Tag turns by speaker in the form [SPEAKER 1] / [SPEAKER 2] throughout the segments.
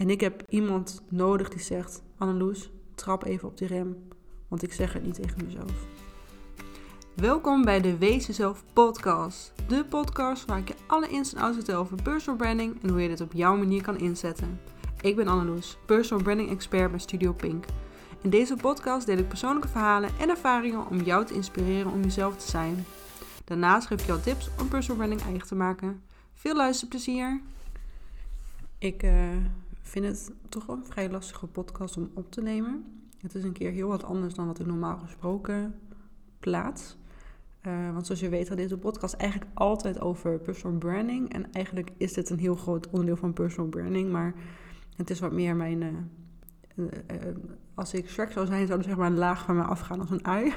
[SPEAKER 1] En ik heb iemand nodig die zegt: Anneloes, trap even op die rem. Want ik zeg het niet tegen mezelf. Welkom bij de Wees Jezelf podcast. De podcast waar ik je alle ins en outs vertel over personal branding en hoe je dit op jouw manier kan inzetten. Ik ben Anneloes, personal branding expert bij Studio Pink. In deze podcast deel ik persoonlijke verhalen en ervaringen om jou te inspireren om jezelf te zijn. Daarnaast geef ik jou tips om personal branding eigen te maken. Veel luisterplezier! Ik uh, vind het toch een vrij lastige podcast om op te nemen. Het is een keer heel wat anders dan wat ik normaal gesproken plaats. Uh, want zoals je weet gaat deze podcast eigenlijk altijd over personal branding. En eigenlijk is dit een heel groot onderdeel van personal branding. Maar het is wat meer mijn... Uh, als ik Shrek zou zijn, zou er zeg maar een laag van me afgaan als een ui.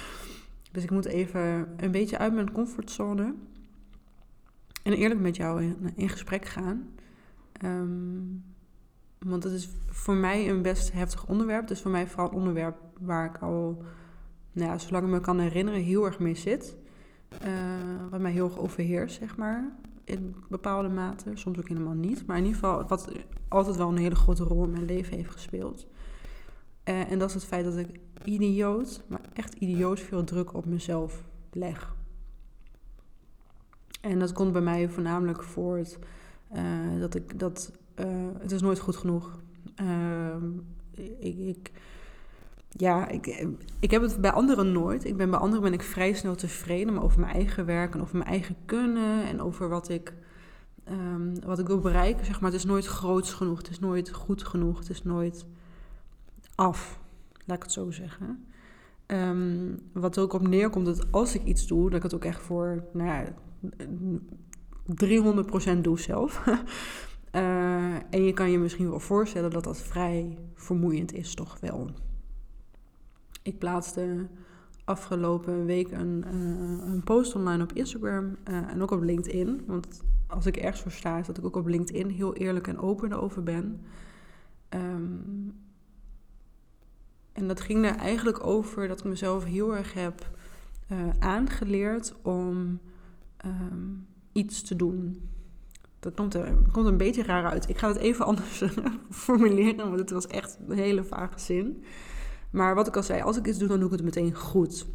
[SPEAKER 1] dus ik moet even een beetje uit mijn comfortzone. En eerlijk met jou in, gesprek gaan. Um, want het is voor mij een best heftig onderwerp. Is voor mij vooral een onderwerp waar ik al, nou ja, zolang ik me kan herinneren, heel erg mee zit. Uh, wat mij heel erg overheerst, zeg maar. In bepaalde mate. Soms ook helemaal niet. Maar in ieder geval, wat altijd wel een hele grote rol in mijn leven heeft gespeeld. Uh, en dat is het feit dat ik idioot, maar echt idioot veel druk op mezelf leg. En dat komt bij mij voornamelijk voort uh, dat ik dat uh, het is nooit goed genoeg. Uh, ik, ik, ja, ik, ik heb het bij anderen nooit. Ik ben bij anderen ben ik vrij snel tevreden, maar over mijn eigen werk en over mijn eigen kunnen en over wat ik, um, wat ik wil bereiken. Zeg maar, het is nooit groots genoeg, het is nooit goed genoeg, het is nooit af, laat ik het zo zeggen. Um, wat er ook op neerkomt, dat als ik iets doe, dat ik het ook echt voor nou ja, 300% doe zelf. Uh, en je kan je misschien wel voorstellen dat dat vrij vermoeiend is, toch wel. Ik plaatste afgelopen week een, uh, een post online op Instagram uh, en ook op LinkedIn. Want als ik ergens voor sta, is dat ik ook op LinkedIn heel eerlijk en open over ben. Um, en dat ging er eigenlijk over dat ik mezelf heel erg heb aangeleerd om um, iets te doen. Dat komt er, komt een beetje raar uit. Ik ga het even anders formuleren, want het was echt een hele vage zin. Maar wat ik al zei, als ik iets doe, dan doe ik het meteen goed.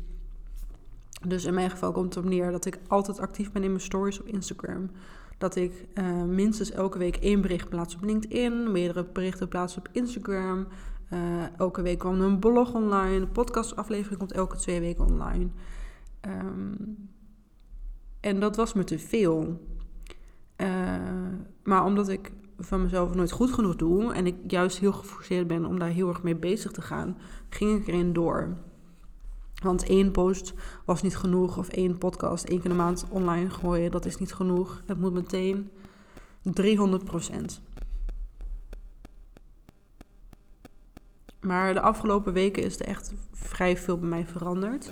[SPEAKER 1] Dus in mijn geval komt het op neer dat ik altijd actief ben in mijn stories op Instagram. Dat ik uh, minstens elke week één bericht plaats op LinkedIn, meerdere berichten plaats op Instagram. Uh, elke week kwam een blog online, een podcastaflevering komt elke twee weken online. Um, en dat was me te veel. Uh, maar omdat ik van mezelf nooit goed genoeg doe en ik juist heel geforceerd ben om daar heel erg mee bezig te gaan, ging ik erin door. Want één post was niet genoeg of één podcast één keer de maand online gooien, dat is niet genoeg. Het moet meteen 300 procent. Maar de afgelopen weken is er echt vrij veel bij mij veranderd.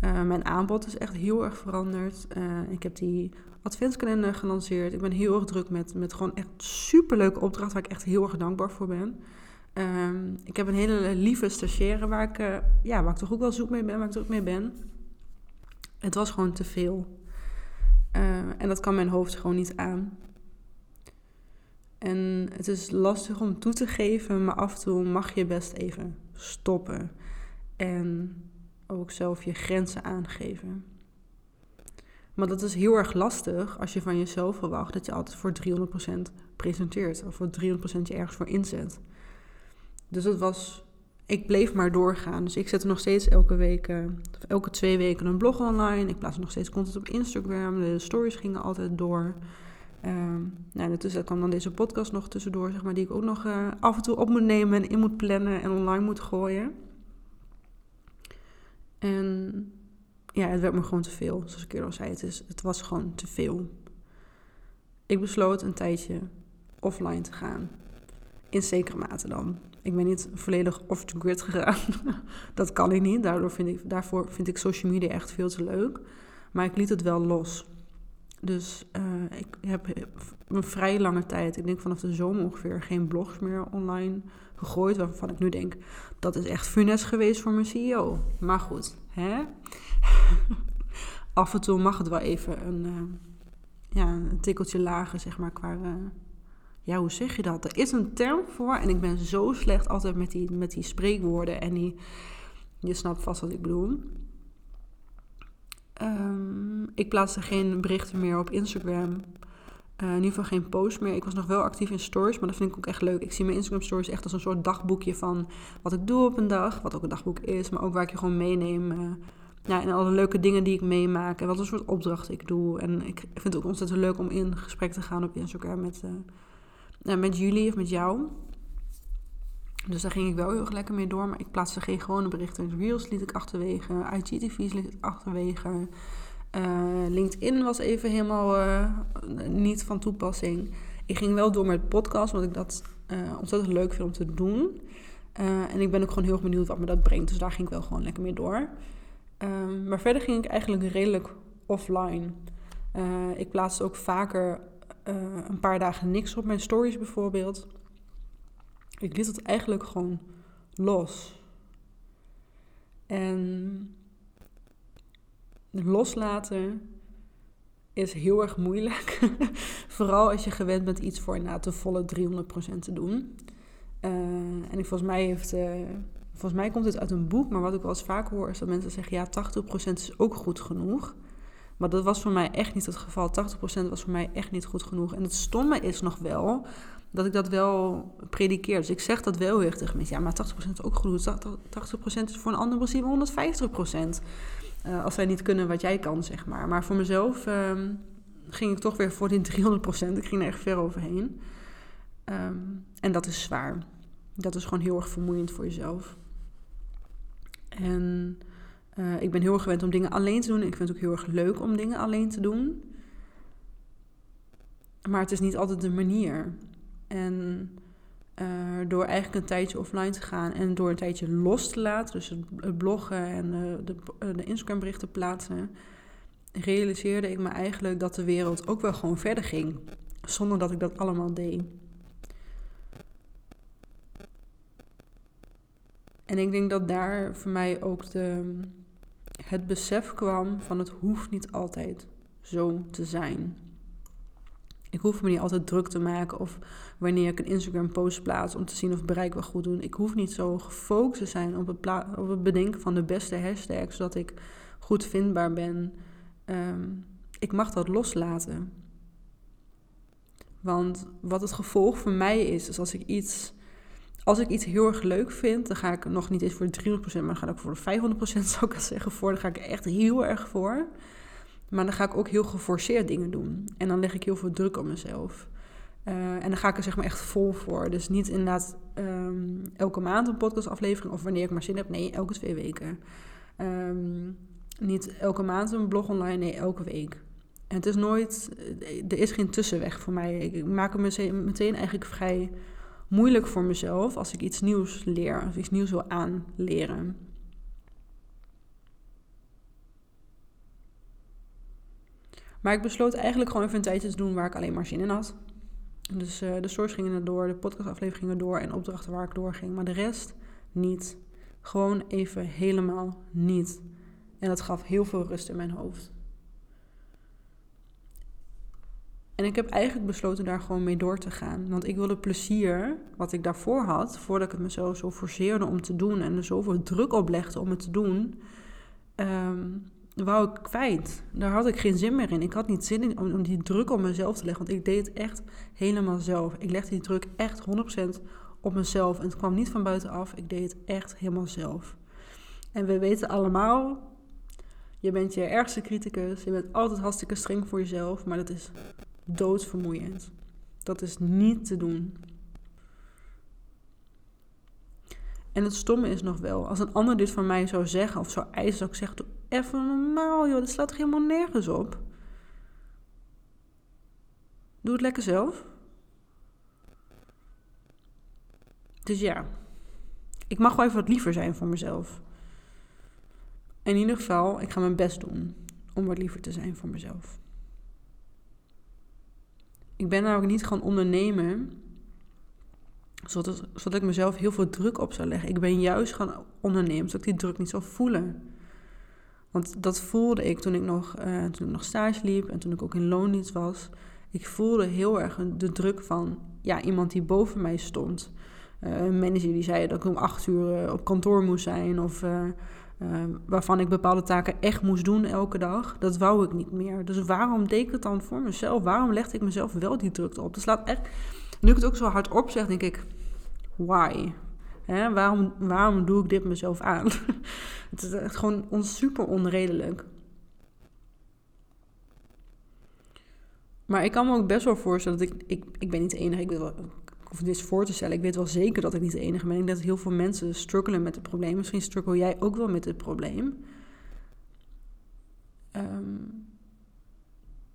[SPEAKER 1] Uh, mijn aanbod is echt heel erg veranderd. Uh, ik heb die adventskalender gelanceerd. Ik ben heel erg druk met, met gewoon echt superleuke opdracht waar ik echt heel erg dankbaar voor ben. Um, ik heb een hele lieve stagiaire waar ik, uh, ja, waar ik toch ook wel zoek mee ben, waar ik druk mee ben. Het was gewoon te veel. En dat kan mijn hoofd gewoon niet aan. En het is lastig om toe te geven, maar af en toe mag je best even stoppen. En ook zelf je grenzen aangeven. Maar dat is heel erg lastig als je van jezelf verwacht dat je altijd voor 300% presenteert. Of voor 300% je ergens voor inzet. Dus dat was. Ik bleef maar doorgaan. Dus ik zette nog steeds elke week, uh, elke twee weken een blog online. Ik plaatste nog steeds content op Instagram. De stories gingen altijd door. Uh, nou, tussen kwam dan deze podcast nog tussendoor, zeg maar, die ik ook nog uh, af en toe op moet nemen en in moet plannen en online moet gooien. En ja, het werd me gewoon te veel. Zoals ik eerder al zei, het, is, het was gewoon te veel. Ik besloot een tijdje offline te gaan. In zekere mate dan. Ik ben niet volledig off the grid gegaan. dat kan ik niet. Daardoor vind ik, daarvoor vind ik social media echt veel te leuk. Maar ik liet het wel los. Dus uh, ik heb een vrij lange tijd, ik denk vanaf de zomer ongeveer, geen blogs meer online gegooid. Waarvan ik nu denk, dat is echt funest geweest voor mijn CEO. Maar goed, hè? af en toe mag het wel even een, uh, ja, een tikkeltje lager, zeg maar, qua, uh, ja, hoe zeg je dat? Er is een term voor en ik ben zo slecht altijd met die, met die spreekwoorden en die, je snapt vast wat ik bedoel. Um, ik plaatste geen berichten meer op Instagram. Uh, in ieder geval geen post meer. Ik was nog wel actief in stories, maar dat vind ik ook echt leuk. Ik zie mijn Instagram stories echt als een soort dagboekje van wat ik doe op een dag. Wat ook een dagboek is, maar ook waar ik je gewoon meeneem. Uh, ja, en alle leuke dingen die ik meemaak. En wat een soort opdrachten ik doe. En ik vind het ook ontzettend leuk om in gesprek te gaan op Instagram met, uh, met jullie of met jou. Dus daar ging ik wel heel erg lekker mee door. Maar ik plaatste geen gewone berichten. Reels liet ik achterwege. IGTV's liet ik achterwege. Uh, LinkedIn was even helemaal uh, niet van toepassing. Ik ging wel door met podcast, want ik dat uh, ontzettend leuk vind om te doen. en ik ben ook gewoon heel benieuwd wat me dat brengt. Dus daar ging ik wel gewoon lekker mee door. Ehm, maar verder ging ik eigenlijk redelijk offline. ik plaatste ook vaker een paar dagen niks op mijn stories bijvoorbeeld. Ik liet het eigenlijk gewoon los. En loslaten is heel erg moeilijk. Vooral als je gewend bent iets voor na de volle 300% te doen. Uh, en ik, volgens, mij heeft, uh, volgens mij komt het uit een boek, maar wat ik wel eens vaak hoor is dat mensen zeggen: ja, 80% is ook goed genoeg. Maar dat was voor mij echt niet het geval. 80% was voor mij echt niet goed genoeg. En het stomme is nog wel dat ik dat wel predikeer. Dus ik zeg dat wel heel erg mensen. Ja, maar 80% is ook goed. 80% is voor een ander misschien 150%. Uh, als zij niet kunnen wat jij kan, zeg maar. Maar voor mezelf um, ging ik toch weer voor die 300%. Ik ging er echt ver overheen. Um, en dat is zwaar. Dat is gewoon heel erg vermoeiend voor jezelf. En uh, ik ben heel erg gewend om dingen alleen te doen. Ik vind het ook heel erg leuk om dingen alleen te doen. Maar het is niet altijd de manier. En uh, door eigenlijk een tijdje offline te gaan en door een tijdje los te laten, dus het bloggen en de, de, de Instagram berichten plaatsen, realiseerde ik me eigenlijk dat de wereld ook wel gewoon verder ging. Zonder dat ik dat allemaal deed. En ik denk dat daar voor mij ook de, het besef kwam van het hoeft niet altijd zo te zijn. Ik hoef me niet altijd druk te maken of wanneer ik een Instagram post plaats om te zien of bereik wel goed doen. Ik hoef niet zo gefocust te zijn op het, op bedenken van de beste hashtags, zodat ik goed vindbaar ben. Ehm, ik mag dat loslaten. Want wat het gevolg voor mij is, is als ik iets, als ik iets heel erg leuk vind, dan ga ik nog niet eens voor de 300%, maar dan ga ik voor de 500% zou ik zeggen voor. Dan ga ik echt heel erg voor. Maar dan ga ik ook heel geforceerd dingen doen. En dan leg ik heel veel druk op mezelf. Uh, en dan ga ik er zeg maar echt vol voor. Dus niet inderdaad um, elke maand een podcastaflevering of wanneer ik maar zin heb. Nee, elke twee weken. Um, niet elke maand een blog online. Nee, elke week. En het is nooit, er is geen tussenweg voor mij. Ik maak het meteen eigenlijk vrij moeilijk voor mezelf als ik iets nieuws leer, of iets nieuws wil aanleren. Maar ik besloot eigenlijk gewoon even een tijdje te doen waar ik alleen maar zin in had. Dus uh, de source gingen er door, de podcastafleveringen door en opdrachten waar ik door ging. Maar de rest niet. Gewoon even helemaal niet. En dat gaf heel veel rust in mijn hoofd. En ik heb eigenlijk besloten daar gewoon mee door te gaan. Want ik wilde plezier, wat ik daarvoor had, voordat ik het mezelf zo forceerde om te doen en er zoveel druk op legde om het te doen, um, wou ik kwijt. Daar had ik geen zin meer in. Ik had niet zin in om, die druk op mezelf te leggen. Want ik deed het echt helemaal zelf. Ik legde die druk echt 100% op mezelf. En het kwam niet van buitenaf. Ik deed het echt helemaal zelf. En we weten allemaal, je bent je ergste criticus. Je bent altijd hartstikke streng voor jezelf. Maar dat is doodvermoeiend. Dat is niet te doen. En het stomme is nog wel, als een ander dit van mij zou zeggen of zou eisen, zou ik zeggen: even normaal, joh, dat slaat toch helemaal nergens op. Doe het lekker zelf. Dus ja, ik mag wel even wat liever zijn voor mezelf. In ieder geval, ik ga mijn best doen om wat liever te zijn voor mezelf. Ik ben ook niet gaan ondernemen zodat, zodat ik mezelf heel veel druk op zou leggen. Ik ben juist gaan ondernemen, zodat ik die druk niet zou voelen. Want dat voelde ik toen ik nog, uh, toen ik nog stage liep en toen ik ook in loondienst was. Ik voelde heel erg de druk van ja, iemand die boven mij stond. Uh, een manager die zei dat ik om acht uur op kantoor moest zijn. Of waarvan ik bepaalde taken echt moest doen elke dag. Dat wou ik niet meer. Dus waarom deed ik het dan voor mezelf? Waarom legde ik mezelf wel die druk op? Dus laat echt, nu ik het ook zo hard op zeg, denk ik, why? Hè? Waarom, waarom doe ik dit mezelf aan? het is echt gewoon super onredelijk. Maar ik kan me ook best wel voorstellen dat ik, ik, ik ben niet de enige, ik wel, of dit is voor te stellen, ik weet wel zeker dat ik niet de enige ben. Ik denk dat heel veel mensen struggelen met het probleem. Misschien struggle jij ook wel met het probleem. Ehm,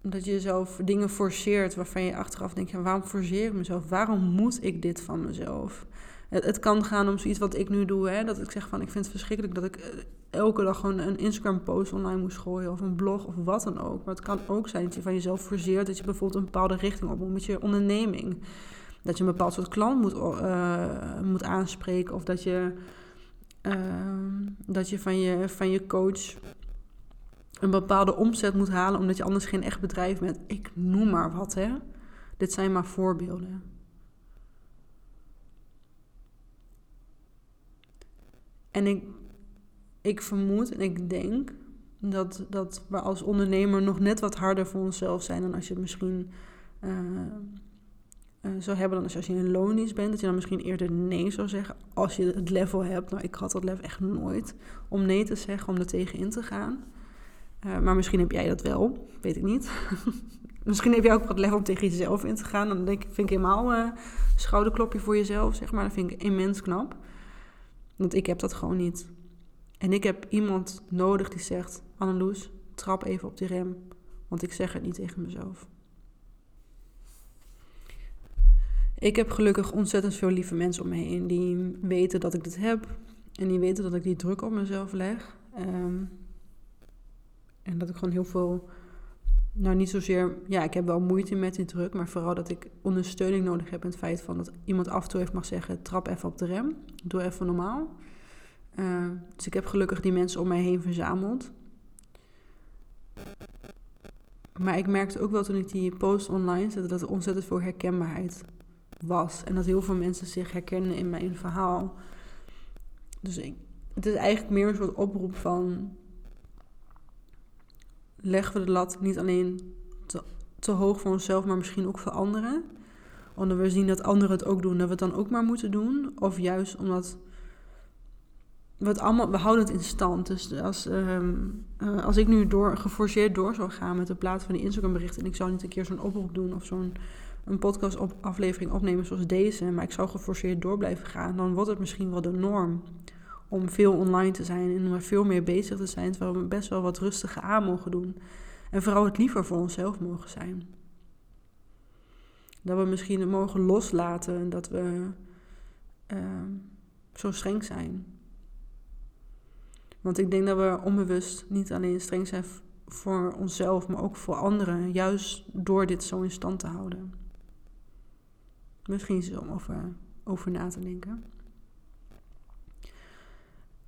[SPEAKER 1] dat je jezelf dingen forceert waarvan je achteraf denkt, waarom forceer ik mezelf? Waarom moet ik dit van mezelf? Het, kan gaan om zoiets wat ik nu doe, hè, dat ik zeg van, ik vind het verschrikkelijk dat ik eh, elke dag gewoon een Instagram post online moest gooien of een blog of wat dan ook. Maar het kan ook zijn dat je van jezelf forceert dat je bijvoorbeeld een bepaalde richting op moet met je onderneming. Dat je een bepaald soort klant moet, uh, moet aanspreken of dat je, uh, dat je van je, van je coach een bepaalde omzet moet halen omdat je anders geen echt bedrijf bent. Ik noem maar wat, hè. Dit zijn maar voorbeelden. En ik, vermoed en ik denk dat, dat we als ondernemer nog net wat harder voor onszelf zijn dan als je misschien uh, zou hebben dan als je in loondienst bent. Dat je dan misschien eerder nee zou zeggen als je het level hebt. Nou, ik had dat level echt nooit om nee te zeggen, om er tegen in te gaan. Uh, maar misschien heb jij dat wel, weet ik niet. misschien heb jij ook wat level om tegen jezelf in te gaan. Dan denk ik, vind ik helemaal uh, schouderklopje voor jezelf, zeg maar. Dat vind ik immens knap. Want ik heb dat gewoon niet. En ik heb iemand nodig die zegt: Anneloes, trap even op die rem. Want ik zeg het niet tegen mezelf. Ik heb gelukkig ontzettend veel lieve mensen om me heen die weten dat ik dit heb. En die weten dat ik die druk op mezelf leg. Um, en dat ik gewoon heel veel, nou niet zozeer, ja, ik heb wel moeite met die druk, maar vooral dat ik ondersteuning nodig heb in het feit van dat iemand af en toe even mag zeggen, trap even op de rem, doe even normaal. Uh, dus ik heb gelukkig die mensen om mij heen verzameld. Maar ik merkte ook wel toen ik die post online zette dat er ontzettend veel herkenbaarheid was. En dat heel veel mensen zich herkennen in mijn verhaal. Dus ik, het is eigenlijk meer een soort oproep van... Leggen we de lat niet alleen te, hoog voor onszelf, maar misschien ook voor anderen? Omdat we zien dat anderen het ook doen, dat we het dan ook maar moeten doen? Of juist omdat we het allemaal, we houden het in stand. Dus als, uh, als ik nu door, geforceerd door zou gaan met de plaats van die Instagram berichten en ik zou niet een keer zo'n oproep doen of zo'n een podcast op, aflevering opnemen zoals deze, maar ik zou geforceerd door blijven gaan, dan wordt het misschien wel de norm om veel online te zijn en er veel meer bezig te zijn, terwijl we best wel wat rustiger aan mogen doen. En vooral het liever voor onszelf mogen zijn. Dat we misschien het mogen loslaten en dat we uh, zo streng zijn. Want ik denk dat we onbewust niet alleen streng zijn voor onszelf, maar ook voor anderen, juist door dit zo in stand te houden. Misschien is het om over na te denken.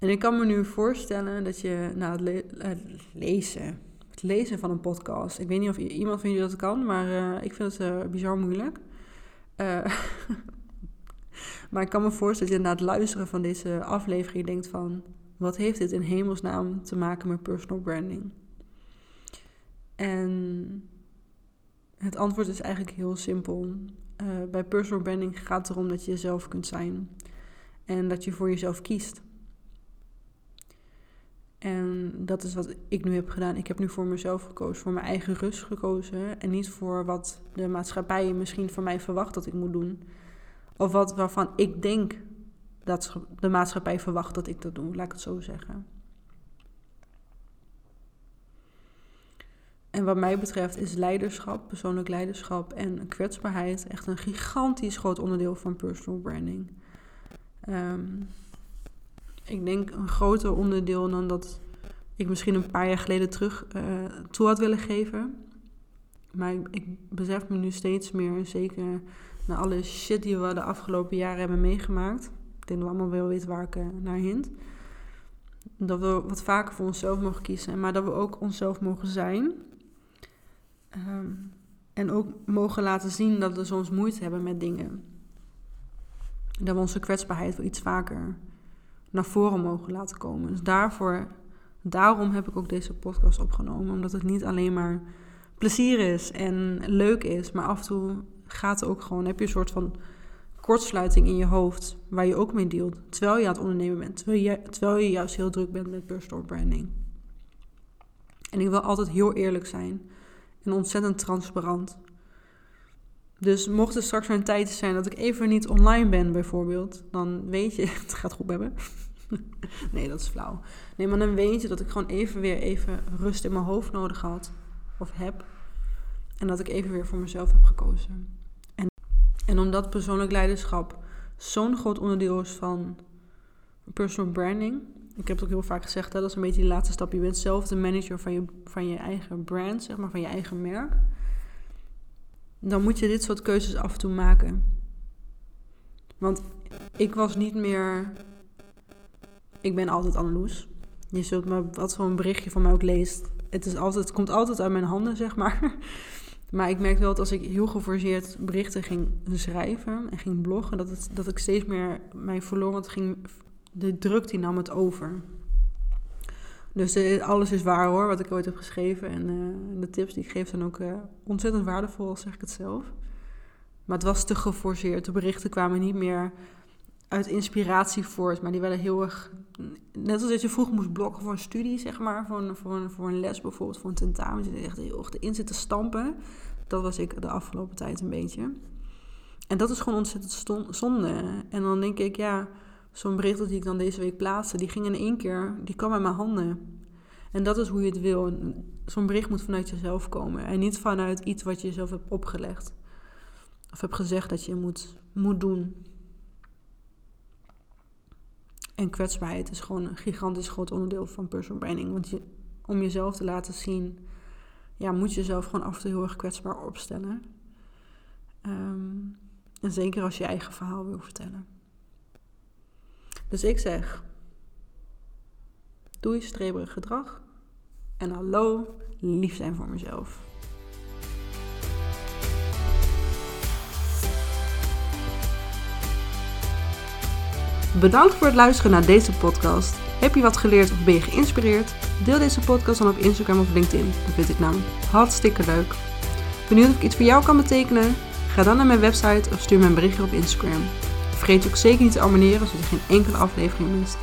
[SPEAKER 1] En ik kan me nu voorstellen dat je na het, lezen, het lezen van een podcast, ik weet niet of iemand van jullie dat kan, maar uh, ik vind het uh, bizar moeilijk. Maar ik kan me voorstellen dat je na het luisteren van deze aflevering denkt van, wat heeft dit in hemelsnaam te maken met personal branding? En het antwoord is eigenlijk heel simpel. Bij personal branding gaat het erom dat je jezelf kunt zijn. En dat je voor jezelf kiest. En dat is wat ik nu heb gedaan. Ik heb nu voor mezelf gekozen, voor mijn eigen rust gekozen. En niet voor wat de maatschappij misschien van mij verwacht dat ik moet doen. Of wat waarvan ik denk dat de maatschappij verwacht dat ik dat doe, laat ik het zo zeggen. En wat mij betreft is leiderschap, persoonlijk leiderschap en kwetsbaarheid echt een gigantisch groot onderdeel van personal branding. Ehm, ik denk een groter onderdeel dan dat ik misschien een paar jaar geleden terug uh, toe had willen geven. Maar ik, besef me nu steeds meer, zeker na alle shit die we de afgelopen jaren hebben meegemaakt. Ik denk dat we allemaal wel weten waar ik uh, naar hint. Dat we wat vaker voor onszelf mogen kiezen, maar dat we ook onszelf mogen zijn. Ehm, En ook mogen laten zien dat we soms moeite hebben met dingen. Dat we onze kwetsbaarheid wel iets vaker naar voren mogen laten komen. Dus daarvoor, daarom heb ik ook deze podcast opgenomen. Omdat het niet alleen maar plezier is en leuk is. Maar af en toe gaat ook gewoon, heb je een soort van kortsluiting in je hoofd. Waar je ook mee deelt. Terwijl je aan het ondernemen bent. Terwijl je, terwijl je juist heel druk bent met personal branding. En ik wil altijd heel eerlijk zijn. En ontzettend transparant. Dus mocht er straks een tijd zijn dat ik even niet online ben, bijvoorbeeld, dan weet je, het gaat goed hebben. nee, dat is flauw. Nee, maar dan weet je dat ik gewoon even weer even rust in mijn hoofd nodig had, of heb. En dat ik even weer voor mezelf heb gekozen. En, en omdat persoonlijk leiderschap zo'n groot onderdeel is van personal branding. Ik heb het ook heel vaak gezegd, hè, dat is een beetje die laatste stap. Je bent zelf de manager van je, van je eigen brand, zeg maar, van je eigen merk dan moet je dit soort keuzes af en toe maken. Want ik was niet meer. Ik ben altijd Anneloes. Je zult me wat voor een berichtje van mij ook leest. Het, is altijd, komt altijd uit mijn handen, zeg maar. Maar ik merkte wel dat als ik heel geforceerd berichten ging schrijven en ging bloggen, dat, het, dat ik steeds meer mij verloor. Want ging, de druk die nam het over. Dus uh, alles is waar hoor, wat ik ooit heb geschreven. En uh, de tips die ik geef zijn ook uh, ontzettend waardevol, zeg ik het zelf. Maar het was te geforceerd. De berichten kwamen niet meer uit inspiratie voort, maar die werden heel erg... Net als dat je vroeger moest blokken voor een studie, zeg maar. Voor een, voor voor een les bijvoorbeeld, voor een tentamen. Je echt heel erg erin zitten stampen. Dat was ik de afgelopen tijd een beetje. En dat is gewoon ontzettend zonde. En dan denk ik, ja zo'n bericht die ik dan deze week plaatste, die ging in één keer, die kwam uit mijn handen. En dat is hoe je het wil. Zo'n bericht moet vanuit jezelf komen en niet vanuit iets wat je jezelf hebt opgelegd. Of hebt gezegd dat je moet, moet doen. En kwetsbaarheid is gewoon een gigantisch groot onderdeel van personal branding. Want je, om jezelf te laten zien, ja, moet je jezelf gewoon af en toe heel erg kwetsbaar opstellen. Ehm, en zeker als je je eigen verhaal wil vertellen. Dus ik zeg, doei streberig gedrag en hallo, lief zijn voor mezelf. Bedankt voor het luisteren naar deze podcast. Heb je wat geleerd of ben je geïnspireerd? Deel deze podcast dan op Instagram of LinkedIn. Dat vind ik namelijk hartstikke leuk. Benieuwd of ik iets voor jou kan betekenen? Ga dan naar mijn website of stuur me een berichtje op Instagram. Vergeet ook zeker niet te abonneren, zodat je geen enkele aflevering mist.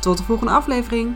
[SPEAKER 1] Tot de volgende aflevering!